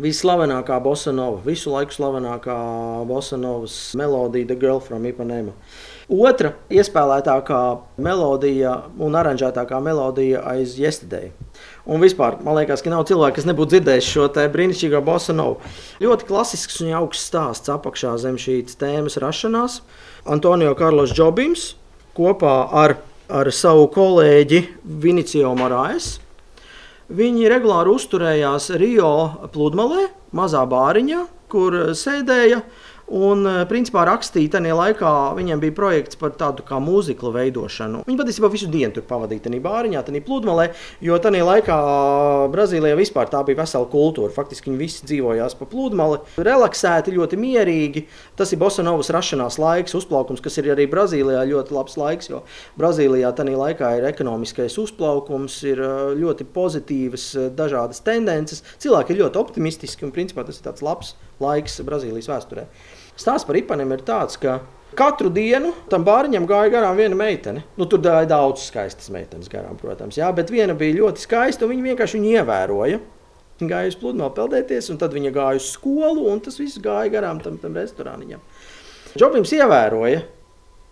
Vislavenākā bosanova, visu laiku slavenākā bosanovas melodija, The Girl from Ipanema. Otra iespēlētākā melodija un aranžētākā melodija aiz Yesterday. Un vispār, man liekas, ka nav cilvēku, kas nebūtu dzirdējis šo brīnišķīgo bosanovu. Ļoti klasisks un augsts stāsts apakšā zem šīs tēmas rašanās. Antonio Karlos Džobims kopā ar, ar savu kolēģi Vinicio Morais Viņi regulāri uzturējās Rio pludmalē, mazā bāriņā, kur sēdēja Un, eh, principā, rakstīja tajā laikā, viņiem bija projekts par tādu kā mūziklu veidošanu. Viņi patiesībā visu dienu tur pavadīja tajā bāriņā, tajā pludmalē, jo tajā laikā Brazīlijā vispār tā bija vesela kultūra. Faktiski viņi visi dzīvojās pa pludmali, relaksēti, ļoti mierīgi. Tas ir Bosanovas rašanās laiks, uzplaukums, kas ir arī Brazīlijā ļoti labs laiks, jo Brazīlijā tajā laikā ir ekonomiskais uzplaukums, ir eh, ļoti pozitīvas eh, dažādas tendences. Cilvēki ir ļoti optimistiski un principā tas ir tāds labs laiks Brazīlijas vēsturē. Stāsts par Ipanem ir tāds, ka Katru dienu tam bāriņam gāja garām viena meitene. Nu, tur gāja daudz skaistas meitenes garām, protams, jā, bet viena bija ļoti skaista, un viņa vienkārši viņu ievēroja. Viņa gāja uz pludmali peldēties, un tad viņa gāja uz skolu, un tas viss gāja garām tam, tam restorāniņam. Džobims ievēroja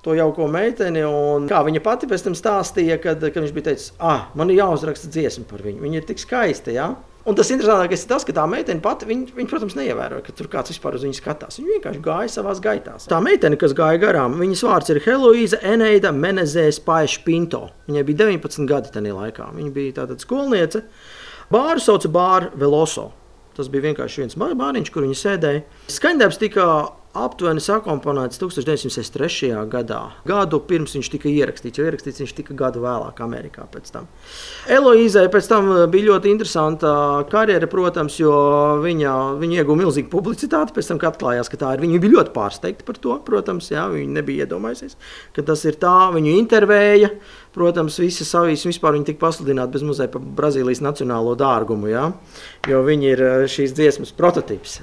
to jauko meiteni, un kā viņa pati pēc tam stāstīja, kad, kad viņš bija teicis, ah, man ir jāuzraksta dziesma par viņu. Viņa ir tik skaista, jā. Ja? Un tas interesantākais ir tas, ka tā meitene pati, viņa, viņa, protams, neievēroja, ka tur kāds vispār uz viņu skatās. Viņa vienkārši gāja savā gaitā. Tā meitene, kas gāja garām, viņas vārds ir Heloīza Eneida Menezēs Paiša Pinto. Viņai bija 19 gadi tajā laikā. Viņa bija tāda skolniece. Bāru sauca Bāru Veloso. Tas bija vienkārši viens bāriņš, kur viņi sēdēja. Skaņdarbs tika aptuveni sakomponēts 1963. gadā. Gadu pirms viņš tika ierakstīts, jo ierakstīts viņš tika gadu vēlāk Amerikā. Eloīzai pēc tam uh, bija ļoti interesanta karjera, protams, jo viņa, viņa ieguva milzīgu publicitāti. Pēc tam, kad atklājās, ka tā ir, viņa bija ļoti pārsteigta par to. Protams, jā, viņa nebija iedomājusies, ka tas ir tā. Viņu intervēja. Protams, visas savijas vispār tika pasludināti bez muzeja par Brazīlijas nacionālo dārgumu, jā, jo viņi ir uh, šīs dziesmas prototyps.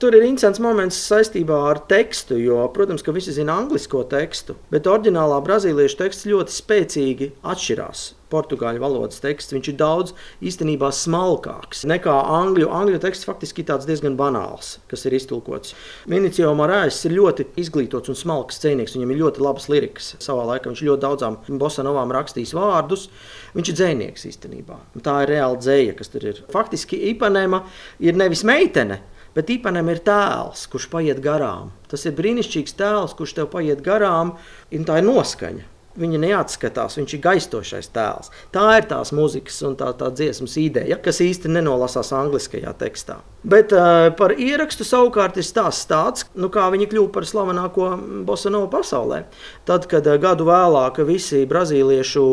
Tur ir interesants moments saistībā ar tekstu, jo, protams, ka visi zina anglisko tekstu, bet oriģinālā brazīliešu teksts ļoti spēcīgi atšķirās. Portugāļu valodas teksts viņš ir daudz īstenībā smalkāks nekā angļu. Angļu teksts faktiski ir diezgan banāls, kas ir iztulkots. Minicio Marājs ir ļoti izglītots un smalks dzinieks. Viņam ir ļoti labas lirikas. Savā laikā viņš ļoti daudzām bosanovām rakstījis vārdus. Viņš ir dzinieks īstenībā. Tā ir reāla dzēja, kas tur ir. Faktiski Ipanēma ir nevis meitene Bet Ipanam ir tēls, kurš paiet garām. Tas ir brīnišķīgs tēls, kurš tev paiet garām, un tā ir noskaņa viņa neatskatās, viņš ir gaistošais tēls. Tā ir tās muzikas un tā, tā dziesmas ideja, kas īsti nenolasās angliskajā tekstā. Bet uh, par ierakstu savukārt ir stāsts tāds, nu, kā viņi kļuva par slavenāko bosanovu pasaulē. Tad, kad uh, gadu vēlāk visi brazīliešu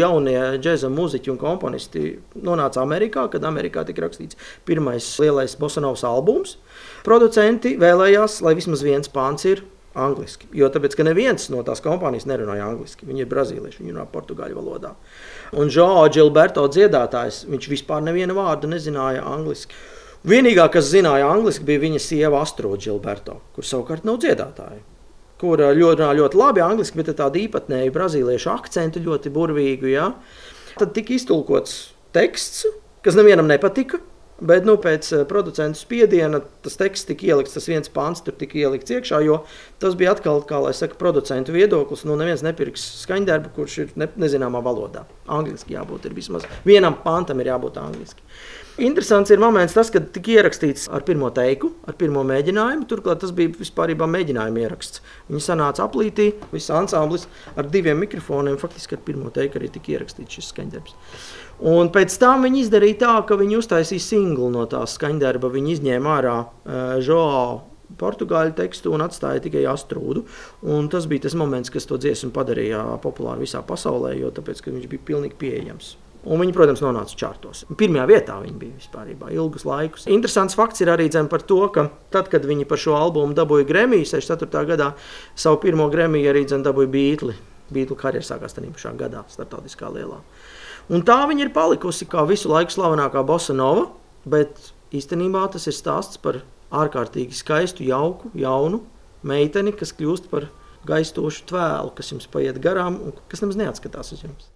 jaunie džēza muzeķi un komponisti nonāca Amerikā, kad Amerikā tika rakstīts pirmais lielais bosanovas albums, producenti vēlējās, lai vismaz viens pāns ir angliski. Jo tāpēc, ka neviens no tās kompānijas nerunāja angliski. Viņi ir brazīlieši, viņi runā portugāļu valodā. Un Joao Gilberto dziedātājs, viņš vispār nevienu vārdu nezināja angliski. Vienīgā, kas zināja angliski, bija viņa sieva Astro Gilberto, kur savukārt nav dziedātāja. Kur ļoti, ļoti labi angliski, bet ar tādu īpatnēju brazīliešu akcentu, ļoti burvīgu. Ja? Tad tika iztulkots teksts, kas nevienam nepatika. Bet nu, pēc uh, producentu spiediena tas teksts tika ielikts, tas viens pāns tur tika ielikts iekšā, jo tas bija atkal, kā lai saka, producentu viedoklis. Nu, neviens nepirks skaņdarbu, kurš ir ne, nezināmā valodā. Angliski jābūt ir vismaz. Vienam pāntam ir jābūt angliski. Interesants ir moments, tas, kad tika ierakstīts ar pirmo teiku, ar pirmo mēģinājumu. Turklāt tas bija vispār mēģinājuma ieraksts. Viņi sanāca aplītī, viss ansamblis ar diviem mikrofoniem. Faktiski ar pirmo teiku arī tika ierakstīts šis skaņdarbs. Un pēc tam viņi izdarīja tā, ka viņi uztaisīja singlu no tās skaņdarba. Viņi izņēma ārā uh, Joao portugāļu tekstu un atstāja tikai astrūdu. Un tas bija tas moments, kas to dziesmu padarīja populāru visā pasaulē, jo tāpēc, viņš bija pilnīgi pieejams. Un viņi, protams, nonāca čārtos. Pirmajā vietā viņi bija vispār ilgus laikus. Interesants fakts ir arī par to, ka tad, kad viņi par šo albumu dabūja Grammy 64. gadā, savu pirmo Grammy arī dabūja Beatles. Beatles karjeras sākās tajā pašā gadā, starptautiskā lielā. Un tā viņa ir palikusi kā visu laiku slavenākā bossa nova, bet īstenībā tas ir stāsts par ārkārtīgi skaistu, jauku, jaunu meiteni, kas kļūst par gaistošu tvēlu, kas jums paiet garām un kas nemaz neatskatās uz jums.